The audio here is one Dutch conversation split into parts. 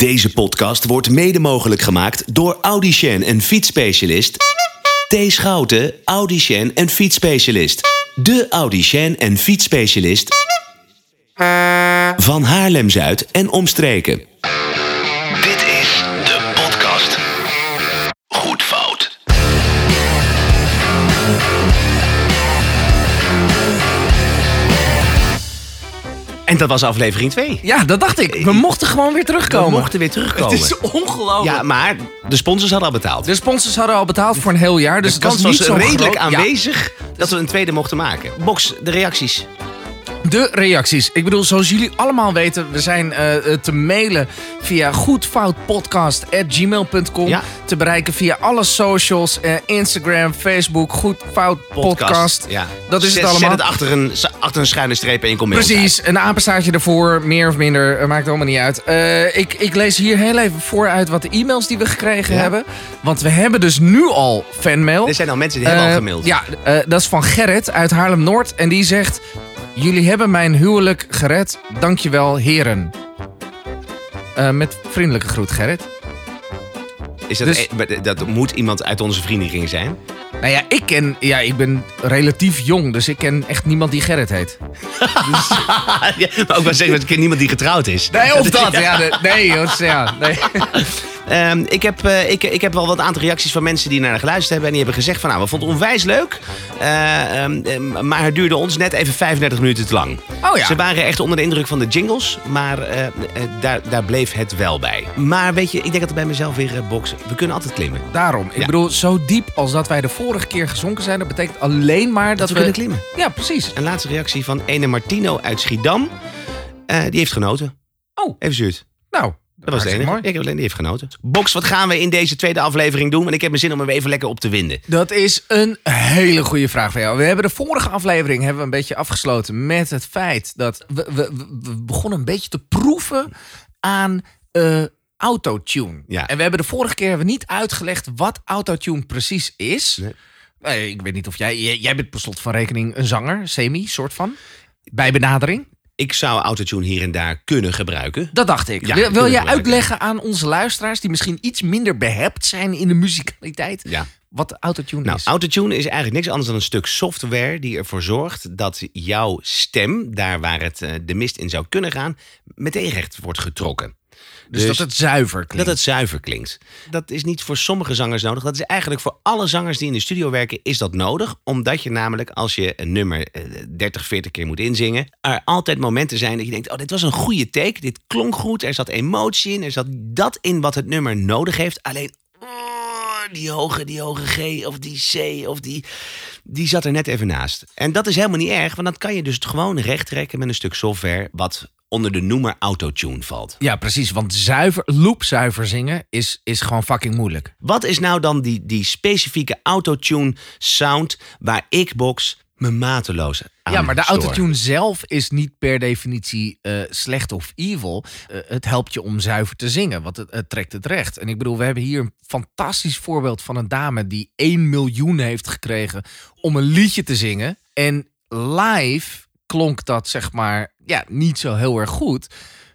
Deze podcast wordt mede mogelijk gemaakt door Audicien en fietsspecialist T. Schouten, Audicien en fietsspecialist. De Audicien en fietsspecialist van Haarlem-Zuid en omstreken. En dat was aflevering 2. Ja, dat dacht ik. We mochten gewoon weer We terugkomen. mochten weer terugkomen. Het is ongelooflijk. Ja, maar de sponsors hadden al betaald. De sponsors hadden al betaald voor een heel jaar, dus de het was kans niet was zo redelijk groot. Ja, aanwezig dat we een tweede mochten maken. Box, de reacties. De reacties. Ik bedoel, zoals jullie allemaal weten, we zijn eh, eh, te mailen via goedfoutpodcast.gmail.com. Ja. Te bereiken via alle socials, eh, Instagram, Facebook, goedfoutpodcast. Ja. Dat is Zet- het allemaal. Zet het achter een, achter een schuine streep en je komt. Precies, een apenstaartje ervoor, meer of minder, maakt allemaal niet uit. Ik, ik lees hier heel even vooruit wat de e-mails die we gekregen Ja. hebben. Want we hebben dus nu al fanmail. Er zijn al mensen die hebben al gemaild. Ja, dat is van Gerrit uit Haarlem-Noord. En die zegt... Jullie hebben mijn huwelijk gered. Dankjewel, heren. Eh, met vriendelijke groet, Gerrit. Is dat, dus- e- dat moet iemand uit onze vriendenkring zijn. Nou ja, ik ken... Ja, ik ben relatief jong, dus ik ken echt niemand die Gerrit heet. ja, maar ook wel zeggen, ik ken niemand die getrouwd is. Nee, of dat. Ja, de- nee, joh, ja, nee. Ehm, ik, heb, eh, ik, ik heb wel wat aantal reacties van mensen die naar geluisterd hebben. En die hebben gezegd van nou, we vonden het onwijs leuk. Eh, ehm, ehm, maar het duurde ons net even 35 minuten te lang. Oh ja. Ze waren echt onder de indruk van de jingles. Maar eh, daar, daar bleef het wel bij. Maar weet je, ik denk dat er bij mezelf weer boksen. We kunnen altijd klimmen. Daarom. Ik Ja. bedoel, zo diep als dat wij de vorige keer gezonken zijn... dat betekent alleen maar dat, we kunnen klimmen. Ja, precies. Een laatste reactie van ene Martino uit Schiedam. Eh, die heeft genoten. Oh. Even zuurt. Nou, Dat was het enige. Ik heb alleen die heeft genoten. Box, wat gaan we in deze tweede aflevering doen? Want ik heb mijn zin om weer even lekker op te winden. Dat is een hele goede vraag van jou. We hebben de vorige aflevering hebben we een beetje afgesloten met het feit dat we, we, we- we begonnen een beetje te proeven aan eh autotune. Ja. En we hebben de vorige keer hebben we niet uitgelegd wat autotune precies is. Nee. Nee, ik weet niet of jij, jij, jij bent per slot van rekening een zanger, semi, soort van. Bij benadering. Ik zou autotune hier en daar kunnen gebruiken. Dat dacht ik. Ja, wil jij gebruiken. uitleggen aan onze luisteraars die misschien iets minder behept zijn in de muzikaliteit, Ja. wat autotune Nou, is? autotune is eigenlijk niks anders dan een stuk software die ervoor zorgt dat jouw stem, daar waar het eh, de mist in zou kunnen gaan, meteen recht wordt getrokken. Dus, dat het zuiver klinkt. Dat het zuiver klinkt. Dat is niet voor sommige zangers nodig. Dat is eigenlijk voor alle zangers die in de studio werken, is dat nodig. Omdat je namelijk, als je een nummer eh, 30, 40 keer moet inzingen, er altijd momenten zijn dat je denkt, oh, dit was een goede take. Dit klonk goed, er zat emotie in, er zat dat in wat het nummer nodig heeft. Alleen, oh, die hoge, die hoge G of die C of die... Die zat er net even naast. En dat is helemaal niet erg, want dan kan je dus gewoon recht trekken met een stuk software wat onder de noemer autotune valt. Ja, precies. Want zuiver, loopzuiver zingen is, is gewoon fucking moeilijk. Wat is nou dan die, die specifieke autotune sound waar ik box me mateloos aan ja, maar de autotune zelf is niet per definitie eh, slecht of evil. Eh, het helpt je om zuiver te zingen, want het, het trekt het recht. En ik bedoel, we hebben hier een fantastisch voorbeeld van een dame die 1 miljoen heeft gekregen om een liedje te zingen. En live klonk dat zeg maar ja, niet zo heel erg goed.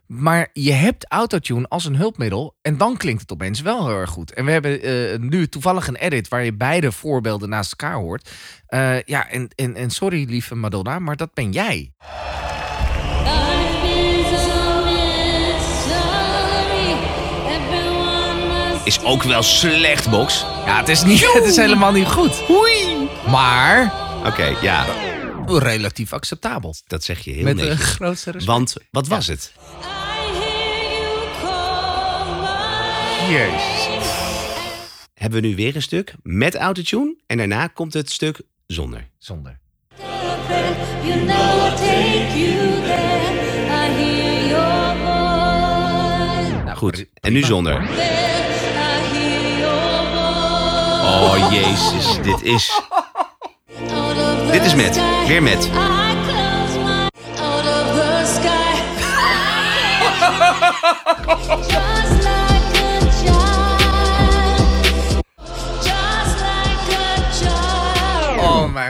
Maar je hebt autotune als een hulpmiddel en dan klinkt het opeens wel heel erg goed. En we hebben eh, nu toevallig een edit waar je beide voorbeelden naast elkaar hoort. Eh, ja, en, en, en sorry lieve Madonna, maar dat ben jij. Is ook wel slecht, box. Ja, het is, niet, het is helemaal niet goed. Maar Oké, ja, relatief acceptabel. dat zeg je heel Met een netjes. grootste respect. Want wat was het? Jezus. Hebben we nu weer een stuk met autotune en daarna komt het stuk zonder. Zonder. Nou, Goed, en nu zonder. Oh jezus, dit is... Dit is met, weer met.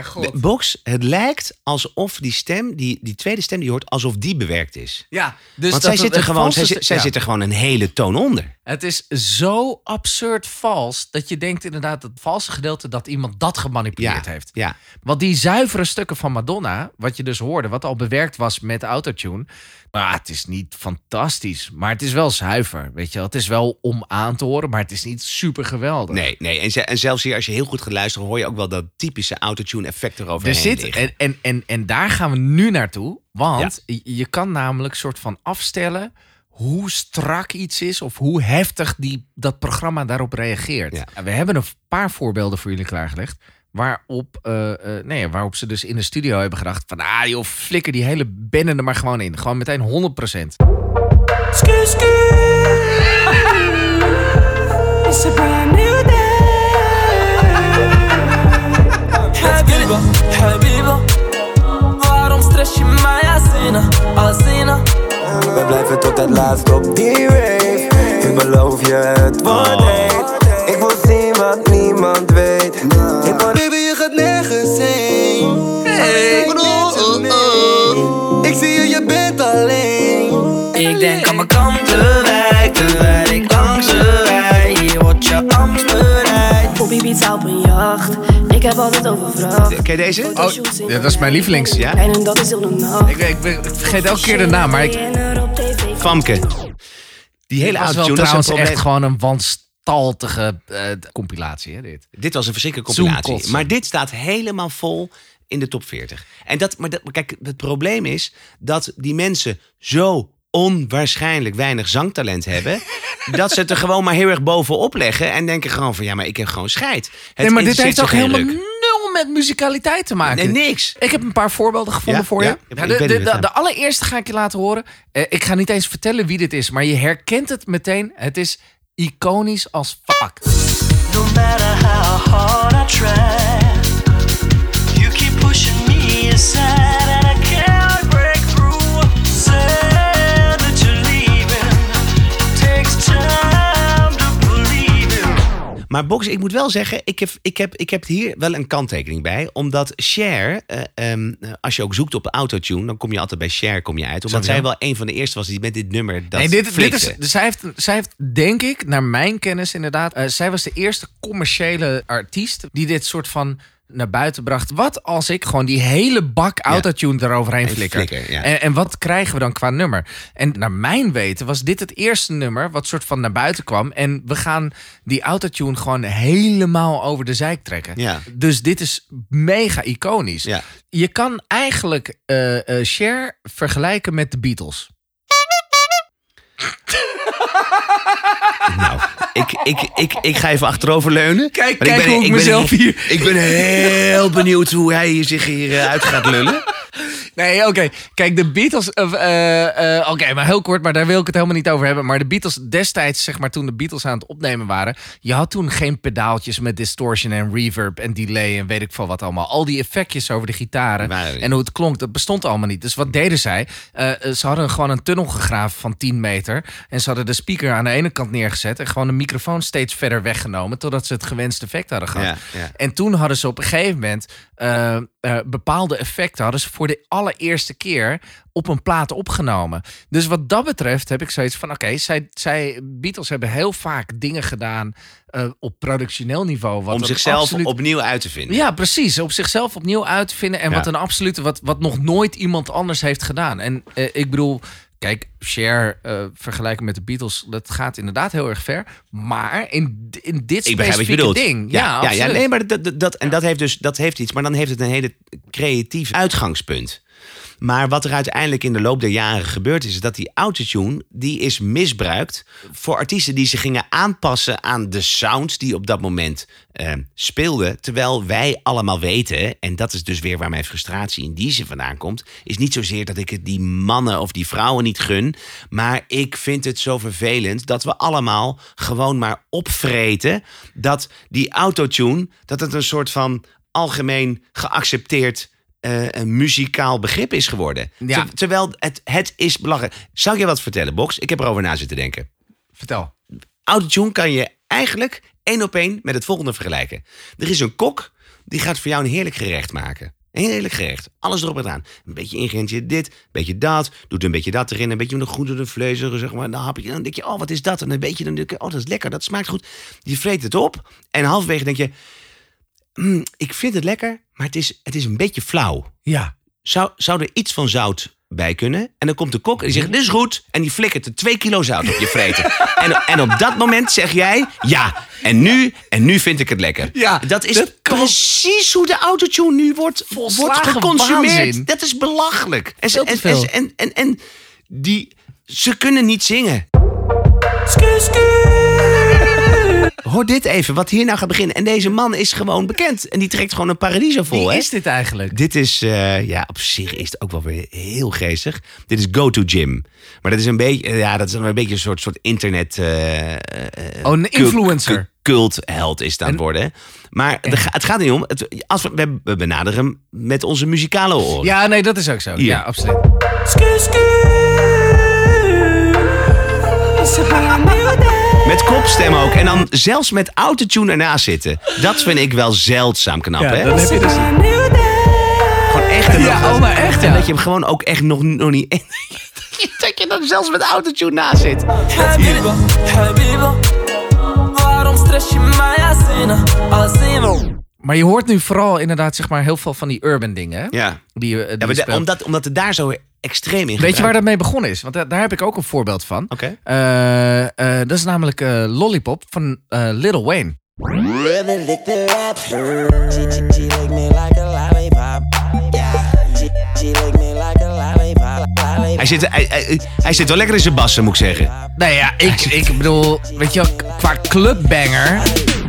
God. Box, het lijkt alsof die stem, die, die tweede stem die je hoort, alsof die bewerkt is. Ja, dus Want dat zij, zit het er gewoon, zij, valse zit- zij ja. zit er gewoon een hele toon onder. Het is zo absurd vals dat je denkt inderdaad het valse gedeelte dat iemand dat gemanipuleerd Ja, heeft. ja. Want die zuivere stukken van Madonna, wat je dus hoorde, wat al bewerkt was met autotune. Nou, het is niet fantastisch, maar het is wel zuiver. Weet je wel, het is wel om aan te horen, maar het is niet super geweldig. Nee, nee. En, ze- en zelfs hier, als je heel goed gaat luisteren, hoor je ook wel dat typische autotune effect erover Er zit, en, en, en, en daar gaan we nu naartoe. Want je- je kan namelijk soort van afstellen hoe strak iets is of hoe heftig die, dat programma daarop reageert. Ja. We hebben een paar voorbeelden voor jullie klaargelegd. Waarop, eh, eh, nee, waarop ze dus in de studio hebben gedacht van... ah joh, flikker die hele bende er maar gewoon in. Gewoon meteen 100%. Skoo, skoo. We blijven tot het laatst op die rave Ik beloof je het wordt heet. Ik wil zien wat niemand weet. Ik word Baby je gaat nergens heen. Ik bedoel, Ik zie je, je bent alleen. Ik denk aan mijn kantenwijk Terwijl ik langs de rij Hier wordt je Amsterdam Op Ibiza op een jacht. Ik heb altijd overvraagd. Ken je deze? Oh, ja, dat is mijn lievelings. Ja? En dat is heel nacht. Ik, ik, ik vergeet elke keer de naam, maar ik, Famke. Die hele is een trouwens echt gewoon een wanstaltige eh, compilatie, hè, dit. Dit was een verschrikkelijke compilatie. Maar dit staat helemaal vol in de top 40. En dat, maar dat, kijk, het probleem is dat die mensen zo onwaarschijnlijk weinig zangtalent hebben. dat ze het er gewoon maar heel erg bovenop leggen. En denken gewoon van ja, maar ik heb gewoon scheid. Het Nee, maar dit heeft geen helemaal ruk. nul met muzikaliteit te maken. Nee, niks. Ik heb een paar voorbeelden gevonden Ja? voor je. Ja? De, de, het de, de allereerste ga ik je laten horen. Eh, ik ga niet eens vertellen wie dit is, maar je herkent het meteen. Het is iconisch als fuck. No matter how hard I try You keep pushing me aside And I can't Maar Box, ik moet wel zeggen, ik heb, ik, heb, ik heb hier wel een kanttekening bij. Omdat Cher, eh, ehm, als je ook zoekt op autotune, dan kom je altijd bij Cher kom je uit. Omdat Sowieso. zij wel een van de eerste was die met dit nummer dat nee, dit, dit is, dus zij, heeft, zij heeft, denk ik, naar mijn kennis inderdaad... eh, zij was de eerste commerciële artiest die dit soort van naar buiten bracht. Wat als ik gewoon die hele bak autotune eroverheen En flikker? flikker, ja. en, en wat krijgen we dan qua nummer? En naar mijn weten was dit het eerste nummer wat soort van naar buiten kwam. En we gaan die autotune gewoon helemaal over de zijk trekken. Ja. Dus dit is mega iconisch. Ja. Je kan eigenlijk eh, Cher vergelijken met de Beatles. Nou, ik, ik, ik, ik ga even achterover leunen. Kijk- Maar kijk hoe ik ben mezelf hier- Ik ben heel benieuwd hoe hij zich hier eh, uit gaat lullen. Nee, oké. Kijk, de Beatles. eh, eh, oké, maar heel kort, maar daar wil ik het helemaal niet over hebben. Maar de Beatles destijds, zeg maar, toen de Beatles aan het opnemen waren. Je had toen geen pedaaltjes met distortion en reverb en delay en weet ik veel wat allemaal. Al die effectjes over de gitaren en hoe het klonk, dat bestond allemaal niet. Dus wat deden zij? Ze hadden gewoon een tunnel gegraven van 10 meter. En ze hadden de speaker aan de ene kant neergezet. En gewoon de microfoon steeds verder weggenomen. Totdat ze het gewenste effect hadden gehad. Ja, ja. En toen hadden ze op een gegeven moment eh, eh, bepaalde effecten hadden ze voor de allereerste keer op een plaat opgenomen. Dus wat dat betreft heb ik zoiets van: oké, zij, zij Beatles hebben heel vaak dingen gedaan eh, op productioneel niveau. Wat Om zichzelf absoluut- opnieuw uit te vinden. ja, precies. Op zichzelf opnieuw uit te vinden. En Ja. wat een absolute, wat, wat nog nooit iemand anders heeft gedaan. En ik bedoel, kijk, Cher eh, vergelijken met de Beatles, dat gaat inderdaad heel erg ver. Maar in, in dit Ik specifieke ding. Ja, Ja, ja, nee, maar dat, dat, en dat heeft dus dat heeft iets, maar dan heeft het een hele creatief uitgangspunt. Maar wat er uiteindelijk in de loop der jaren gebeurd is, is dat die autotune die is misbruikt voor artiesten die zich gingen aanpassen aan de sounds die op dat moment eh, speelden. Terwijl wij allemaal weten, en dat is dus weer waar mijn frustratie in die zin vandaan komt, is niet zozeer dat ik het die mannen of die vrouwen niet gun, maar ik vind het zo vervelend dat we allemaal gewoon maar opvreten dat die autotune, dat het een soort van algemeen geaccepteerd eh, een muzikaal begrip is geworden. Ja. Ter- terwijl het, het is belangrijk. Zou ik je wat vertellen, Box? Ik heb erover na zitten denken. Vertel. Autotune kan je eigenlijk één op één met het volgende vergelijken. Er is een kok die gaat voor jou een heerlijk gerecht maken. Een heerlijk gerecht. Alles erop en eraan. Een beetje ingrediëntje dit, een beetje dat. Doet een beetje dat erin. Een beetje nog goed door de vlees, zeg maar. Dan hap je, dan denk je, oh, wat is dat? En een beetje, dan denk je, oh, dat is lekker. Dat smaakt goed. Je vreet het op. En halverwege denk je, "Hmm, ik vind het lekker, maar het is, het is een beetje flauw. Ja. Zou, zou er iets van zout bij kunnen? En dan komt de kok en die zegt, dit is goed. En die flikkert er twee kilo zout op je vreten. en, en op dat moment zeg jij, ja, en nu, en nu vind ik het lekker. Ja, dat is dat precies hoe de autotune nu wordt, wordt geconsumeerd. waanzin. Dat is belachelijk. En, ze- en, en, en die, ze kunnen niet zingen. Hoor dit even, wat hier nou gaat beginnen. En deze man is gewoon bekend. En die trekt gewoon een paradiso vol. Wie hè? is dit eigenlijk? Dit is, eh, ja, op zich is het ook wel weer heel geestig. Dit is Go To Gym. Maar dat is een beetje, ja, dat is een beetje een soort, soort internet... eh, eh, Oh, een cult- influencer. cultheld is het aan het worden. hè. Maar het, ga- het gaat niet om. Het, als we, we- benaderen hem met onze muzikale oren. Ja, nee, dat is ook zo. Hier. Ja, absoluut. Met kopstem ook. En dan zelfs met autotune ernaast zitten. Dat vind ik wel zeldzaam knap, hè? dan heb je dus... Gewoon echt. en Ja, nog- oh, maar echt, En ja. dat je hem gewoon ook echt nog, nog niet... dat je dan zelfs met autotune naast zit. Habiba, Habiba, waarom stress je mij Asina, Asina? Maar je hoort nu vooral inderdaad zeg maar heel veel van die urban dingen. hè? Ja. Die, eh, die Ja, de- omdat, omdat het daar zo extreem in Weet je waar dat mee begonnen is? Want daar, daar heb ik ook een voorbeeld van. Oké. Eh, eh, dat is namelijk eh, Lollipop van eh Lil Wayne. Hij zit, hij, hij, hij zit wel lekker in zijn bassen, moet ik zeggen. Nou ja, ik, ik bedoel, weet je wel, qua clubbanger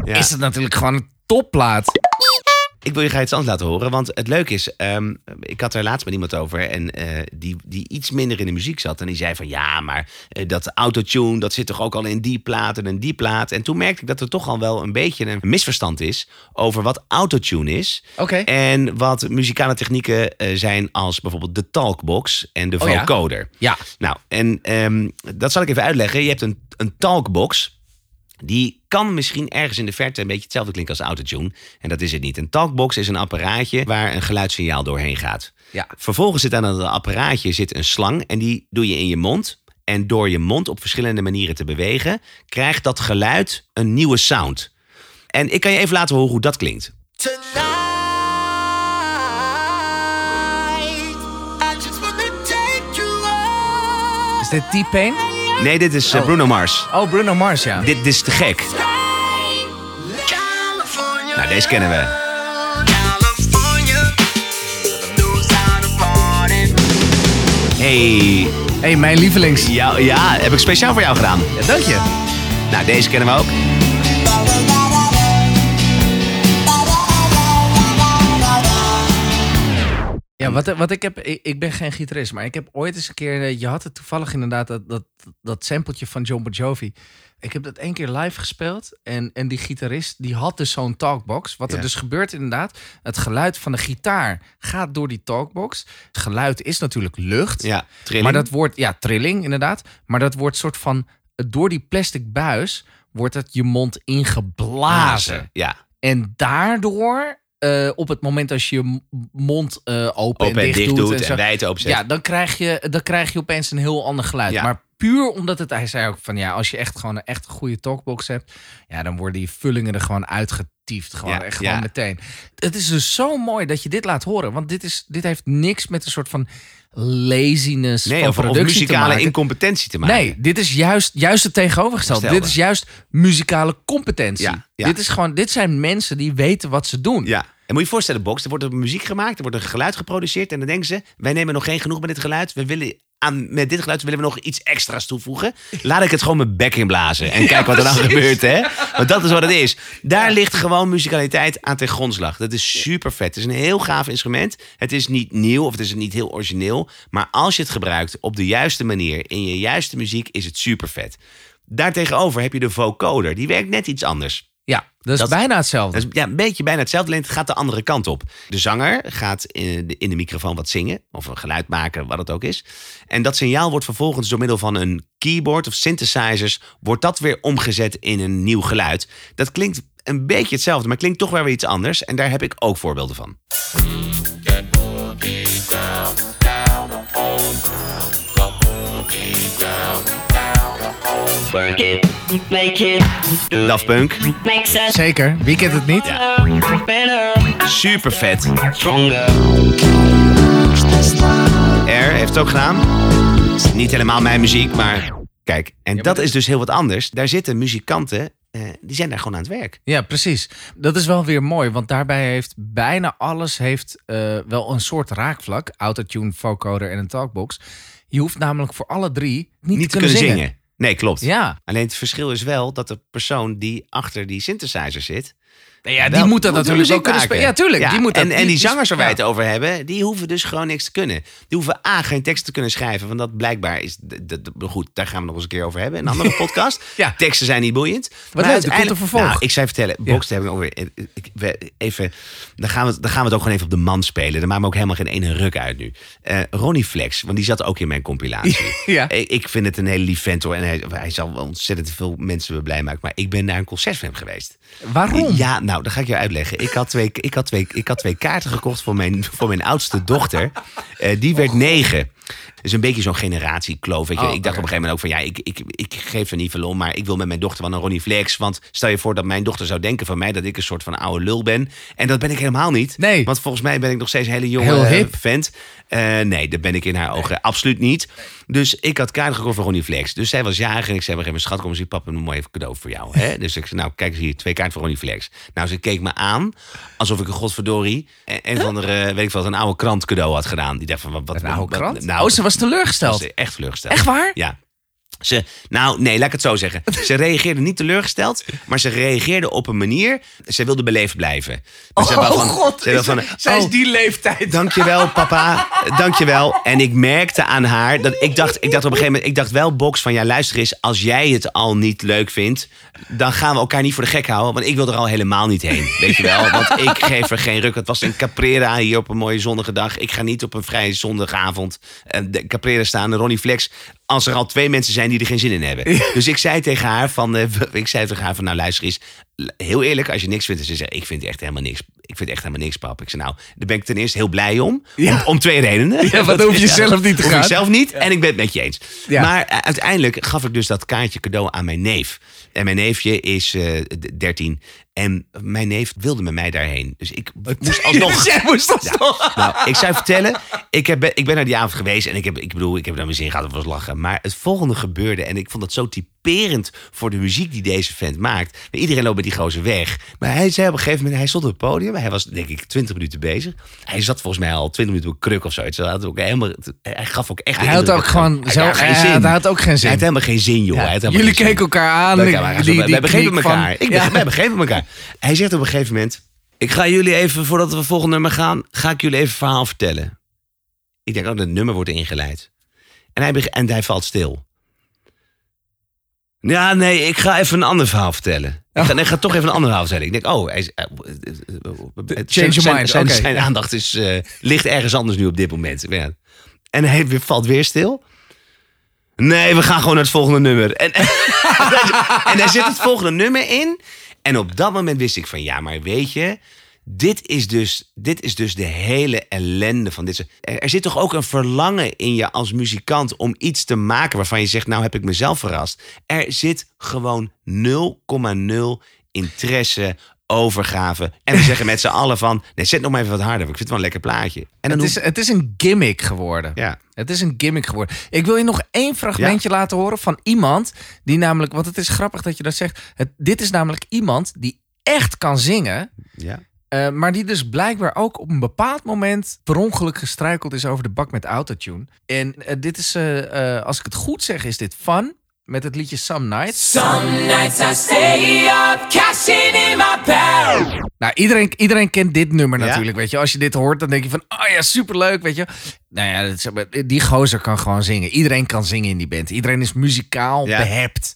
Ja. is het natuurlijk gewoon een topplaat. Ik wil je ga iets anders laten horen. Want het leuke is, ehm, ik had er laatst met iemand over. En eh, die, die iets minder in de muziek zat. En die zei van ja, maar eh, dat autotune, dat zit toch ook al in die plaat en in die plaat. En toen merkte ik dat er toch al wel een beetje een misverstand is over wat autotune is. En wat muzikale technieken eh, zijn als bijvoorbeeld de talkbox en de Oh ja? vocoder. Ja. Nou, en ehm, dat zal ik even uitleggen. Je hebt een, een talkbox. Die kan misschien ergens in de verte een beetje hetzelfde klinken als autotune. En dat is het niet. Een talkbox is een apparaatje waar een geluidssignaal doorheen gaat. Ja. Vervolgens zit aan dat apparaatje zit een slang en die doe je in je mond. En door je mond op verschillende manieren te bewegen, krijgt dat geluid een nieuwe sound. En ik kan je even laten horen hoe dat klinkt. Is dit T-Pain? Nee, dit is eh, Bruno Mars. Oh, Bruno Mars, ja. Dit, dit is te gek. Nou, deze kennen we. Hey, hey, mijn lievelings. ja, ja, heb ik speciaal voor jou gedaan. Ja, dank je. Nou, deze kennen we ook. Ja, wat, wat ik heb, ik, ik ben geen gitarist, maar ik heb ooit eens een keer, eh, je had het toevallig inderdaad, dat, dat, dat sampletje van John Bon Jovi. Ik heb dat één keer live gespeeld en, en die gitarist, die had dus zo'n talkbox. Wat er Ja. dus gebeurt inderdaad, het geluid van de gitaar gaat door die talkbox. Het geluid is natuurlijk lucht, Ja, trilling. maar dat wordt, ja, trilling inderdaad, maar dat wordt soort van, door die plastic buis wordt het je mond ingeblazen. Ja, En daardoor, eh, op het moment als je je mond eh, open, open en dicht, doet, en, zo, wijd openzet. ja, dan krijg, je, dan krijg je opeens een heel ander geluid. Ja. Maar puur omdat het, hij zei ook van ja, als je echt gewoon een echt goede talkbox hebt, ja, dan worden die vullingen er gewoon uitgetiefd. Gewoon Ja, echt gewoon meteen. Het is dus zo mooi dat je dit laat horen, want dit, is, dit heeft niks met een soort van laziness nee, van of, of productie te muzikale maken. incompetentie te maken. Nee, dit is juist, juist het tegenovergestelde. Stelde. Dit is juist muzikale competentie. Ja, ja. Dit, is gewoon, dit zijn mensen die weten wat ze doen. Ja. En moet je je voorstellen, Box, er wordt er muziek gemaakt, er wordt een geluid geproduceerd en dan denken ze, wij nemen nog geen genoeg met dit geluid, we willen aan, met dit geluid willen we nog iets extra's toevoegen. Laat ik het gewoon mijn bek inblazen en kijk wat er dan gebeurt, hè? Want dat is wat het is. Daar ligt gewoon muzikaliteit aan ten grondslag. Dat is super vet. Het is een heel gaaf instrument. Het is niet nieuw of het is niet heel origineel, maar als je het gebruikt op de juiste manier in je juiste muziek, is het super vet. Daartegenover heb je de vocoder. Die werkt net iets anders. Ja, dat is Dat- bijna hetzelfde. Dat is ja, een beetje bijna hetzelfde, alleen het gaat de andere kant op. De zanger gaat in de, in de microfoon wat zingen, of een geluid maken, wat het ook is. En dat signaal wordt vervolgens door middel van een keyboard of synthesizers, wordt dat weer omgezet in een nieuw geluid. Dat klinkt een beetje hetzelfde, maar klinkt toch wel weer iets anders. En daar heb ik ook voorbeelden van. Daft Punk, Zeker, wie kent het niet? better, super vet. Air heeft het ook gedaan. Is Niet helemaal mijn muziek, maar kijk. En dat is dus heel wat anders. Daar zitten muzikanten, eh, die zijn daar gewoon aan het werk. Ja, precies. Dat is wel weer mooi, want daarbij heeft bijna alles heeft, eh, wel een soort raakvlak. Autotune, vocoder en een talkbox. Je hoeft namelijk voor alle drie niet, Niet te kunnen zingen. Nee, klopt. Ja, Alleen het verschil is wel dat de persoon die achter die synthesizer zit. Ja wel die moet dat natuurlijk ook kunnen maken. spelen. Ja, tuurlijk. Die moet dat, en, en die zangers waar wij ja. het over hebben, die hoeven dus gewoon niks te kunnen. Die hoeven A, geen tekst te kunnen schrijven. Want dat blijkbaar is. Goed, daar gaan we nog eens een keer over hebben. Een andere podcast. Ja. Teksten zijn niet boeiend. leuk, er komt een uiteindelijk- vervolg. Nou, ik zou je vertellen, Box hebben we over. eh, ik- we- Even, dan gaan, we, het- dan gaan we het ook gewoon even op de man spelen. Daar maakt me ook helemaal geen ene ruk uit nu. Eh, Ronnie Flex, want die zat ook in mijn compilatie. Ja. Ik, ik vind het een hele lief vent hoor. En hij, hij zal ontzettend veel mensen blij maken. Maar ik ben naar een concert van hem geweest. Waarom? Ja, nou, dat ga ik je uitleggen. Ik had twee, ik had twee, ik had twee kaarten gekocht voor mijn, voor mijn oudste dochter. Eh, die werd negen. Dus een beetje zo'n generatiekloof. Weet je. Oh, ik dacht op een gegeven moment ook van ja, ik, ik, ik geef er niet veel om. Maar ik wil met mijn dochter wel een Ronnie Flex. Want stel je voor dat mijn dochter zou denken van mij dat ik een soort van oude lul ben. En dat ben ik helemaal niet. Nee. Want volgens mij ben ik nog steeds een hele jonge Heel eh, hip. vent. Eh, nee, dat ben ik in haar ogen absoluut niet. Dus ik had kaarten gekocht voor Ronnie Flex. Dus zij was jarig en ik zei moment... schat, kom eens hier, papa, een mooi even cadeau voor jou. Hè? Dus ik zei, nou, kijk eens hier, twee kaarten voor Ronnie Flex. Nou, ze keek me aan alsof ik een godverdorie... een van de, weet ik wat, een oude krant cadeau had gedaan. Die dacht van, wat... wat Een oude krant? nou, oh, ze was teleurgesteld. was echt teleurgesteld. Echt waar? Ja. Ze, nou, nee, laat ik het zo zeggen. Ze reageerde niet teleurgesteld, maar ze reageerde op een manier. Ze wilde beleefd blijven. Ze Oh, wou van- god. Ze wil van, Zij is oh, die leeftijd. Dankjewel, papa. Dankjewel. En ik merkte aan haar dat ik dacht, ik dacht op een gegeven moment, ik dacht wel, Box, van ja, luister eens, als jij het al niet leuk vindt, dan gaan we elkaar niet voor de gek houden, want ik wil er al helemaal niet heen. Weet je wel? Want ik geef er geen ruk. Het was in Caprera hier op een mooie zonnige dag. Ik ga niet op een vrije zondagavond eh, de Caprera staan. Ronnie Flex, als er al twee mensen zijn die er geen zin in hebben. Dus ik zei tegen haar van, eh, ik zei tegen haar van, nou luister eens, heel eerlijk, als je niks vindt, en ze ik vind echt helemaal niks. Ik vind echt helemaal niks, pap. Ik zei, nou, daar ben ik ten eerste heel blij om. Ja. Om, om twee redenen. Ja, dan hoef je zelf niet te Hoef gaan. zelf niet. En ik ben het met je eens. Maar eh, uiteindelijk gaf ik dus dat kaartje cadeau aan mijn neef. En mijn neefje is eh, d- 13. En mijn neef wilde met mij daarheen. Dus ik moest alsnog... Jij moest alsnog. Nou, ik zou vertellen, ik, heb, ik ben naar die avond geweest en ik heb, ik bedoel, ik heb naar mijn zin gehad, het was lachen. Maar het volgende gebeurde en ik vond dat zo typerend voor de muziek die deze vent maakt. Iedereen loopt met die gozer weg. Maar hij zei op een gegeven moment, hij stond op het podium, hij was denk ik 20 minuten bezig. Hij zat volgens mij al 20 minuten op kruk of zoiets. Hij, had ook helemaal, hij gaf ook echt Hij had ook gewoon hij had geen hij zin. had- hij had ook geen zin. Hij had helemaal geen zin, joh. Jullie keken elkaar aan. Wij, die- die- wij begrepen van- elkaar. Ik Ja. begreep, wij begrepen elkaar. Hij zegt op een gegeven moment... Ik ga jullie even, voordat we het volgende nummer gaan... ga ik jullie even een verhaal vertellen. Ik denk, oh, dat nummer wordt ingeleid. En hij, en hij valt stil. Ja, nee, ik ga even een ander verhaal vertellen. Ik ga, nee, ik ga toch even een ander verhaal vertellen. Ik denk, oh, hij is, eh, eh, eh, Change zijn, your mind, zijn, aandacht is, ligt ergens anders nu op dit moment. Ja. En hij valt weer stil. Nee, we gaan gewoon naar het volgende nummer. En, en daar zit het volgende nummer in. En op dat moment wist ik van, ja, maar weet je... Dit is dus, dit is dus de hele ellende van dit. Er, er zit toch ook een verlangen in je als muzikant om iets te maken waarvan je zegt, nou heb ik mezelf verrast. Er zit gewoon 0,0 interesse, overgave. En we zeggen met z'n allen van, nee, zet nog maar even wat harder. want Ik vind het wel een lekker plaatje. En Het is, het is een gimmick geworden. Ja. Het is een gimmick geworden. Ik wil je nog één fragmentje laten horen van iemand die namelijk, want het is grappig dat je dat zegt. Het, dit is namelijk iemand die echt kan zingen. Ja. Eh, maar die dus blijkbaar ook op een bepaald moment per ongeluk gestruikeld is over de bak met autotune. En eh, dit is, eh, eh, als ik het goed zeg, is dit Fun met het liedje Some Nights. Some nights I stay up, cashing in my. Nou, iedereen, iedereen kent dit nummer Ja. natuurlijk, weet je. Als je dit hoort, dan denk je van, oh ja, superleuk, weet je. Nou ja, die gozer kan gewoon zingen. Iedereen kan zingen in die band. Iedereen is muzikaal Ja. behept.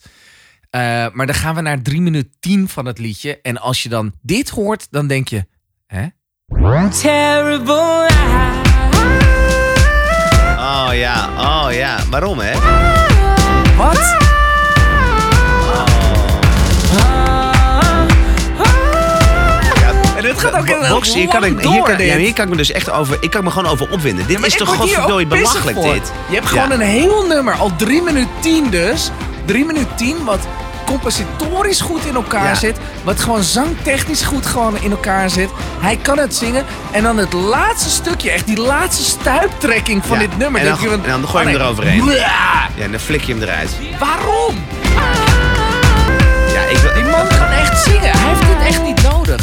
Eh, maar dan gaan we naar 3 minuten 10 van het liedje. En als je dan dit hoort, dan denk je, hè? Terrible Oh ja, oh ja. Waarom hè? Wat? gaat ook heel Box, hier kan, ik, hier, kan, ja, dit. hier kan ik me dus echt over, ik kan me gewoon over opwinden. Dit Ja, is toch pissig belachelijk dit. Je hebt Ja. gewoon een heel nummer, al 3 minuten 10 dus. 3 minuten 10, wat compositorisch goed in elkaar Ja. zit. Wat gewoon zangtechnisch goed gewoon in elkaar zit. Hij kan het zingen. En dan het laatste stukje, echt die laatste stuiptrekking van Ja. dit nummer. En dan, denk je van, en dan gooi je oh hem nee, eroverheen. Ja, en dan flik je hem eruit. Waarom? Ja, ik, wil- Die man kan echt zingen. Hij heeft dit echt niet nodig.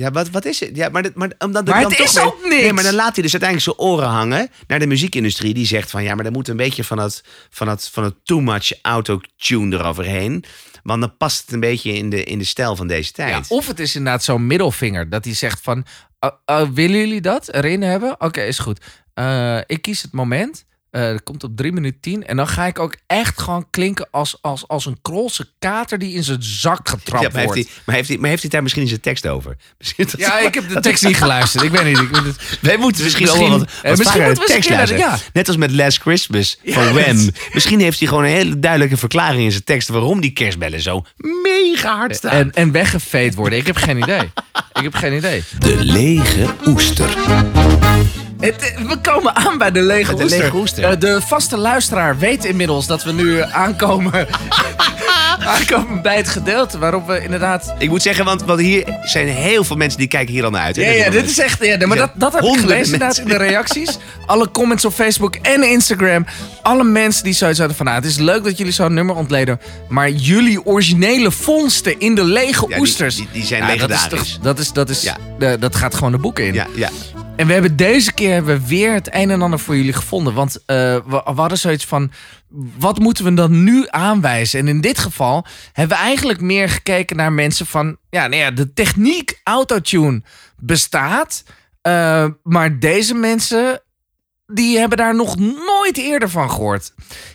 Ja, wat, wat is het? Ja, maar, dat- maar, omdat Maar dan het toch is weer- ook niks. Nee, maar dan laat hij dus uiteindelijk zijn oren hangen naar de muziekindustrie. Die zegt van ja, maar er moet een beetje van het, van het, van het too much autotune eroverheen. Want dan past het een beetje in de, in de stijl van deze tijd. Ja, of het is inderdaad zo'n middelvinger. Dat hij zegt van, "Oh, oh, willen jullie dat erin hebben? Oké, is goed. Eh, ik kies het moment. Eh dat komt op 3 minuten 10. En dan ga ik ook echt gewoon klinken als, als, als een krolse kater die in zijn zak getrapt Ja, maar, heeft wordt. hij, maar, heeft hij, maar heeft hij daar misschien in zijn tekst over? Dat- Ja, ik heb de tekst niet geluisterd. Ik weet niet. Ik moet het... Wij moeten misschien, Misschien- allemaal wat, eh, wat misschien moeten de we tekst luisteren. Net als met Last Christmas van Ja, Wham. het- Misschien heeft hij gewoon een hele duidelijke verklaring in zijn tekst... waarom die kerstbellen zo mega hard staan. En, en weggeveed worden. Ik heb geen idee. Ik heb geen idee. De lege oester. Het, we komen aan bij de lege de oester. lege oester. Eh, de vaste luisteraar weet inmiddels dat we nu aankomen, aankomen bij het gedeelte waarop we inderdaad... Ik moet zeggen, want, want hier zijn heel veel mensen die kijken hier al naar uit. hè. Ja, ja, dit is echt... Ja, maar dat, dat heb ik gelezen inderdaad in mensen. de reacties. Alle comments op Facebook en Instagram. Alle mensen die zoiets hadden van... Nou, het is leuk dat jullie zo'n nummer ontleden. Maar jullie originele vondsten in de lege die- oesters... die- die zijn Ja, dat is legendarisch. toch- Dat, is, dat, is, Ja. dat gaat gewoon de boeken in. Ja, ja. En we hebben deze keer hebben we weer het een en ander voor jullie gevonden. Want eh, we, we hadden zoiets van, wat moeten we dan nu aanwijzen? En in dit geval hebben we eigenlijk meer gekeken naar mensen van... Ja, nou ja, de techniek autotune bestaat. eh, maar deze mensen, die hebben daar nog nooit eerder van gehoord.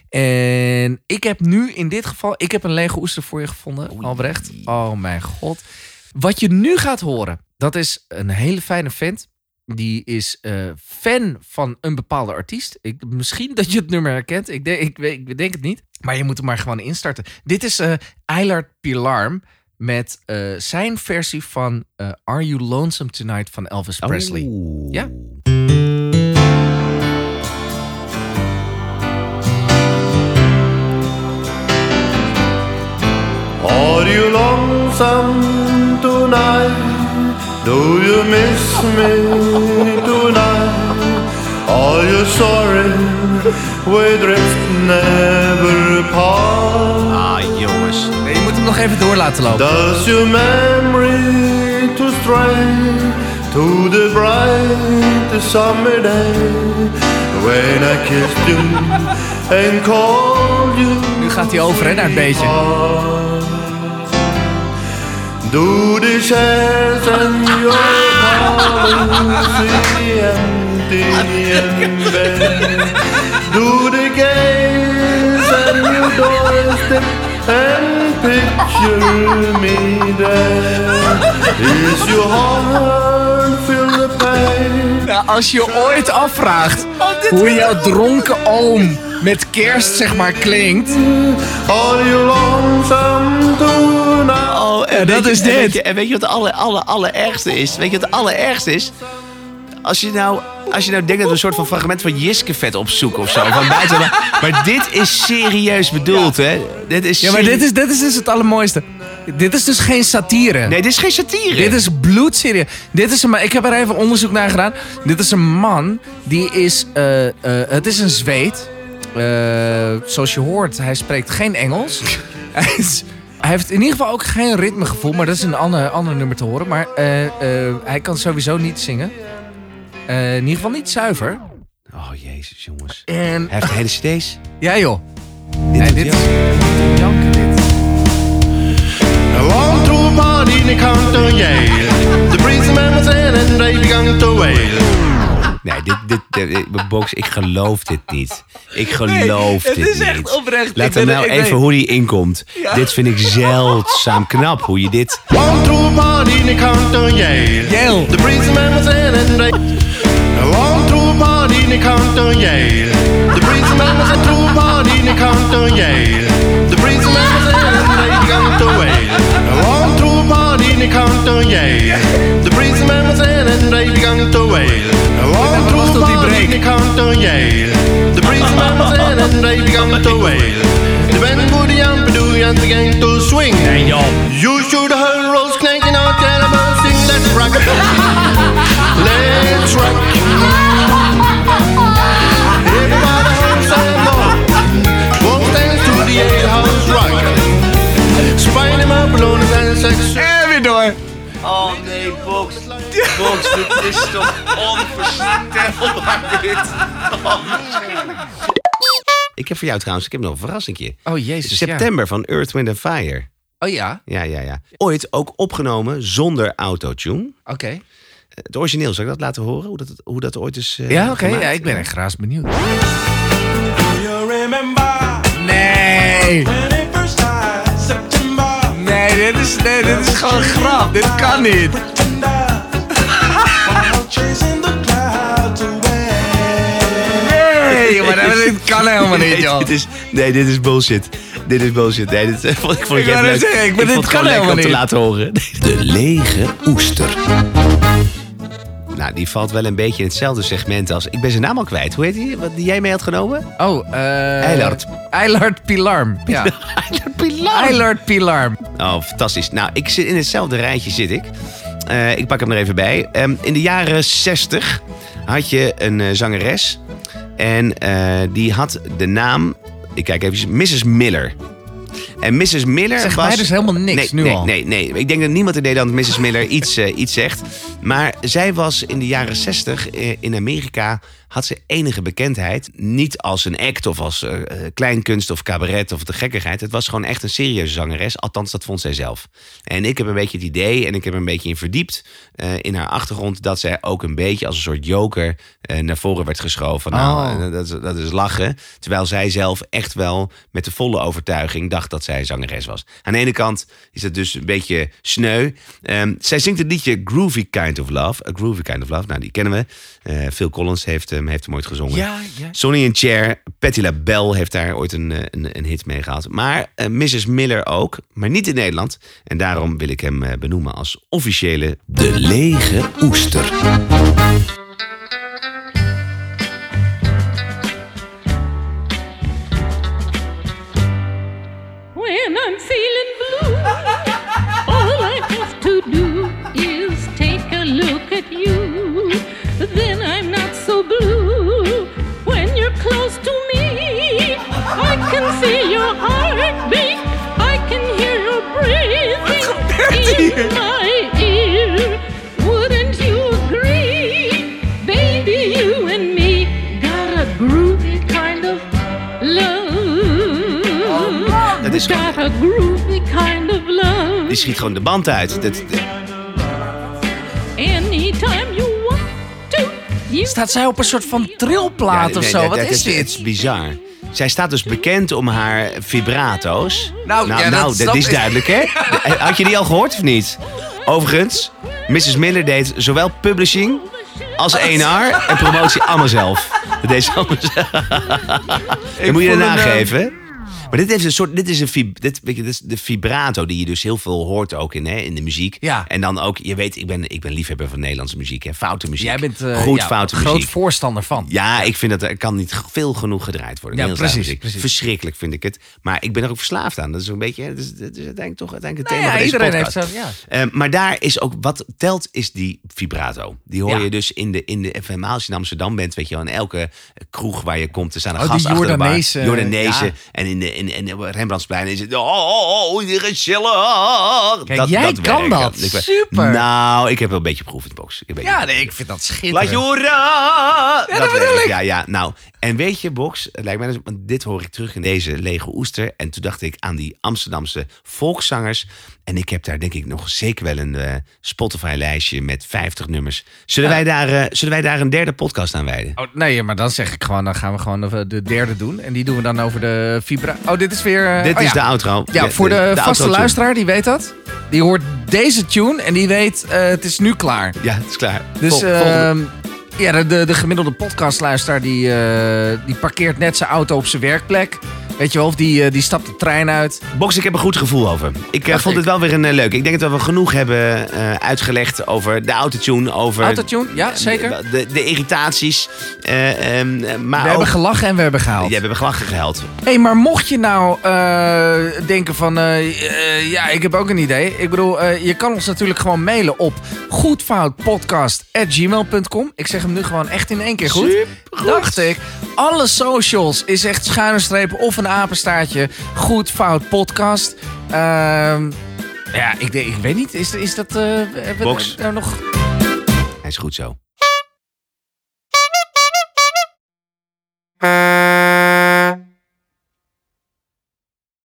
En ik heb nu in dit geval, ik heb een lege oester voor je gevonden, Albrecht. Oh mijn god. Wat je nu gaat horen, dat is een hele fijne vent. Die is eh, fan van een bepaalde artiest. Ik, misschien dat je het nummer herkent. Ik denk, ik, weet- ik denk het niet. Maar je moet hem maar gewoon instarten. Dit is eh Eilard Pilarm met eh, zijn versie van eh, Are You Lonesome Tonight van Elvis Presley. Oeh. Ja? Are you lonesome tonight? Do you miss me tonight? Are you sorry we drift never apart? Ah, jongens. Nee, je moet hem nog even door laten lopen. Does your memory to stray to the bright summer day when I kissed you and called you? Nu gaat hij over hè, naar het beetje. Do the chairs and your policy empty and bare? Do the gates and your doorstep and picture me there? Is your heart filled with pain? Nou, als je ooit afvraagt hoe jouw dronken oom met kerst zeg maar klinkt. Are you lonesome en dat je- is en dit. Weet je, en weet je wat het aller, aller, allerergste is? Weet je wat het allerergste is? Als je nou, als je nou denkt dat we een soort van fragment van Jiskevet opzoeken of zo. Van buiten, maar, maar dit is serieus bedoeld, hè? Dit is Ja, maar dit is, dit is dus het allermooiste. Dit is dus geen satire. Nee, dit is geen satire. Dit is bloedserieus. Dit is een, ik heb er even onderzoek naar gedaan. Dit is een man die is. eh, eh, het is een Zweed. Eh, zoals je hoort, hij spreekt geen Engels. hij, is- hij heeft in ieder geval ook geen ritmegevoel, maar dat is een ander, ander nummer te horen. Maar eh, eh, hij kan sowieso niet zingen. Eh, in ieder geval niet zuiver. Oh, jezus, jongens. En, Hij heeft de hele cd's. ja, joh. Dit Nee, dit is. Janken, dit. Through a party in the county Yale The breezy man was in and they began to wail Nee, dit, dit, dit, dit- Box, ik geloof dit niet. Ik geloof het dit is niet. echt oprecht. Laat hem nou even weet- hoe die inkomt. Dit vind ik zeldzaam knap, hoe je dit... Yale Yale. The breezy man was in and they through a party in the Yale The breezy man was a party in the Yale is toch onvoorstelbaar dit. Ik heb voor jou trouwens, ik heb nog een verrassingje. Oh jezus. September van Earth, Wind and Fire. Oh ja. Ja, ja, ja. Ooit ook opgenomen zonder autotune. Oké. Het origineel, zal ik dat laten horen? Hoe dat, hoe dat ooit is eh, Ja, oké. Ja, ik ben echt graag benieuwd. You remember Nee. Nee, dit is, nee, dit is gewoon een grap. Dit kan niet. Kan helemaal niet, joh. dit is, nee, dit is bullshit. Dit is bullshit. Nee, dit, ik vond ik vond het Ik wou leuk. zeggen, ik ben- dit het kan lekker om te helemaal laten horen. De lege oester. Nou, die valt wel een beetje in hetzelfde segment als... Ik ben zijn naam al kwijt. Hoe heet die? Wat die jij mee had genomen? Oh, eh... Eilard. Eilard Pilarm. Ja. Eilard Pilarm. Oh, fantastisch. Nou, ik zit in hetzelfde rijtje zit ik. Eh, ik pak hem er even bij. Ehm, in de jaren 60 had je een eh, zangeres. En eh, die had de naam... Ik kijk even. Mrs. Miller. En Mrs. Miller Zegt was... mij dus helemaal niks nee, nu nee, al. Nee, nee. Ik denk dat niemand in Nederland Mrs. Miller iets, eh, iets zegt. Maar zij was in de jaren 60 eh, in Amerika... had ze enige bekendheid. Niet als een act of als eh, eh, kleinkunst of cabaret of de gekkigheid. Het was gewoon echt een serieuze zangeres. Althans, dat vond zij zelf. En ik heb een beetje het idee, en ik heb een beetje in verdiept... eh, in haar achtergrond, dat zij ook een beetje als een soort joker... naar voren werd geschoven. Nou, Oh. eh, dat, is- dat is lachen. Terwijl zij zelf echt wel met de volle overtuiging... dacht dat zij zangeres was. Aan de ene kant is het dus een beetje sneu. Ehm, zij zingt het liedje Groovy Kind of Love. A Groovy Kind of Love, nou die kennen we. Phil Collins heeft, hem heeft hem ooit gezongen. Ja, ja. Sonny and Cher, Patti LaBelle heeft daar ooit een, eh, een, een hit mee gehad. Maar eh, Mrs. Miller ook, maar niet in Nederland. En daarom wil ik hem eh, benoemen als officiële De Lege Oester. And me got a groovy kind of love. Dat is got a groovy kind of love. Die schiet gewoon de band uit. Dat, Anytime you want to. You Staat zij op een soort van trilplaat Ja, of nee, zo? dat- Wat dat is dit? Het is bizar. Zij staat dus bekend om haar vibrato's. Nou, nou, ja, nou, dat is duidelijk, hè? Had je die al gehoord of niet? Overigens, Mrs. Miller deed zowel publishing als A&R en promotie allemaal zelf. Dat deed ze allemaal zelf. Dat moet je er hem, eh, nageven. Maar dit, heeft een soort, dit is een vib, dit, weet je, dit is de vibrato die je dus heel veel hoort ook in, hè, in de muziek. Ja. En dan ook, je weet, ik ben, ik ben liefhebber van Nederlandse muziek. Hè, foute muziek. Jij bent eh, Goed ja, foute groot muziek. voorstander van. Ja, ik vind dat er kan niet veel genoeg gedraaid worden. Ja, precies, precies. Verschrikkelijk vind ik het. Maar ik ben er ook verslaafd aan. Dat is een beetje, dat is, dat is uiteindelijk toch uiteindelijk het Nou thema ja, van deze iedereen podcast. heeft zo- ja. Eh, maar daar is ook, wat telt is die vibrato. Die hoor je dus in de, in de, helemaal als je in Amsterdam bent, weet je wel, in elke kroeg waar je komt, er staan een Oh, gast achter de bar. Jordanezen. En in, de, in, in de Rembrandtsplein is het, oh, oh, oh, die gezellig. Kijk, jij kan werkt. dat. Super. Nou, ik heb wel een beetje proef in de box. Ik Ja, nee, ik vind dat Laat schitterend. je horen! dat dat ik. Ja, ja. Nou, en weet je, Box, lijkt mij, dus- dit hoor ik terug in deze lege oester. En toen dacht ik aan die Amsterdamse volkszangers. En ik heb daar denk ik nog zeker wel een eh, Spotify-lijstje met 50 nummers. Zullen, wij daar, eh, zullen wij daar een derde podcast aan wijden? Oh, nee, maar dan zeg ik gewoon, dan gaan we gewoon de, de derde doen. En die doen we dan over de vibra... Oh, dit is weer... eh, Dit oh, is ja. de outro. Ja, voor de, vaste luisteraar, die weet dat. Die hoort deze tune en die weet, het is nu klaar. Ja, het is klaar. Dus Vol- ehm, ja, de, de, de gemiddelde podcastluisteraar die, die parkeert net zijn auto op zijn werkplek. Weet je wel, of die, eh, die stapt de trein uit. Box, ik heb een goed gevoel over. Ik eh, vond ik. het wel weer een eh, leuk. Ik denk dat we genoeg hebben uitgelegd over de autotune. Over Autotune, ja, zeker. De, de, de irritaties. eh, ehm, eh, maar We ook- hebben gelachen en we hebben gehaald. Ja, we hebben gelachen gehuild. Hé, hey, maar mocht je nou denken van... ja, ik heb ook een idee. Ik bedoel, je kan ons natuurlijk gewoon mailen op goedfoutpodcast.gmail.com. Ik zeg hem nu gewoon echt in één keer goed. Dacht ik. Alle socials is echt schuine strepen of een Apenstaartje. Goed fout podcast. Ehm ja, ik, weet niet. Is, is dat. Uh, Box. Nog. Hij is goed zo.